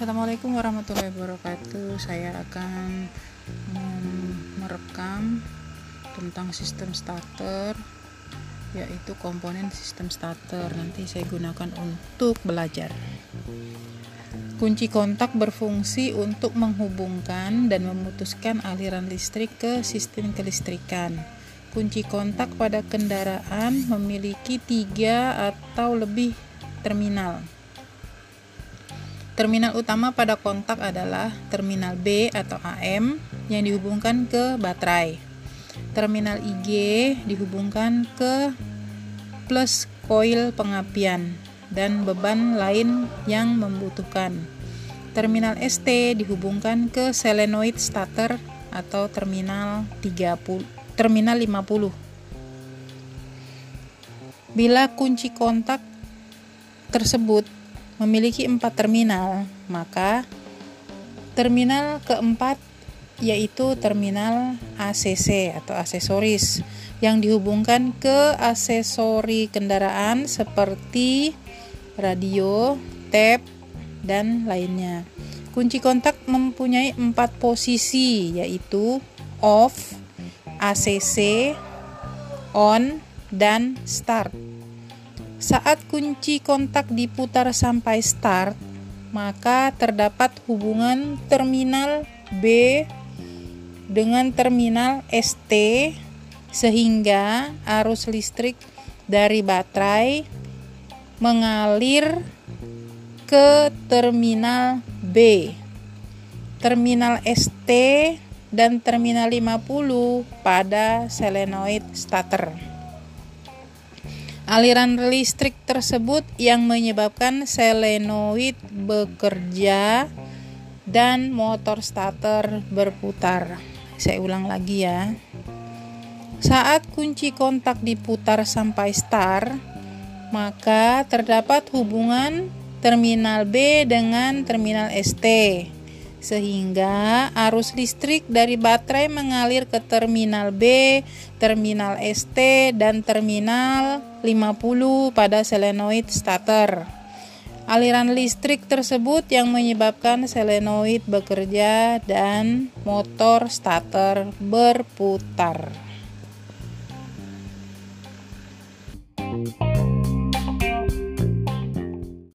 Assalamualaikum warahmatullahi wabarakatuh. Saya akan um, merekam tentang sistem starter yaitu komponen sistem starter. Nanti saya gunakan untuk belajar. Kunci kontak berfungsi untuk menghubungkan dan memutuskan aliran listrik ke sistem kelistrikan. Kunci kontak pada kendaraan memiliki tiga atau lebih terminal. Terminal utama pada kontak adalah terminal B atau AM yang dihubungkan ke baterai. Terminal IG dihubungkan ke plus koil pengapian dan beban lain yang membutuhkan. Terminal ST dihubungkan ke solenoid starter atau terminal 30 terminal 50. Bila kunci kontak tersebut memiliki empat terminal, maka terminal keempat yaitu terminal ACC atau aksesoris yang dihubungkan ke aksesori kendaraan seperti radio, tape, dan lainnya. Kunci kontak mempunyai empat posisi yaitu off, ACC, on, dan start. Saat kunci kontak diputar sampai start, maka terdapat hubungan terminal B dengan terminal ST sehingga arus listrik dari baterai mengalir ke terminal B. Terminal ST dan terminal 50 pada solenoid starter. Aliran listrik tersebut yang menyebabkan selenoid bekerja dan motor starter berputar. Saya ulang lagi ya. Saat kunci kontak diputar sampai start, maka terdapat hubungan terminal B dengan terminal ST sehingga arus listrik dari baterai mengalir ke terminal B, terminal ST, dan terminal 50 pada solenoid starter. Aliran listrik tersebut yang menyebabkan solenoid bekerja dan motor starter berputar.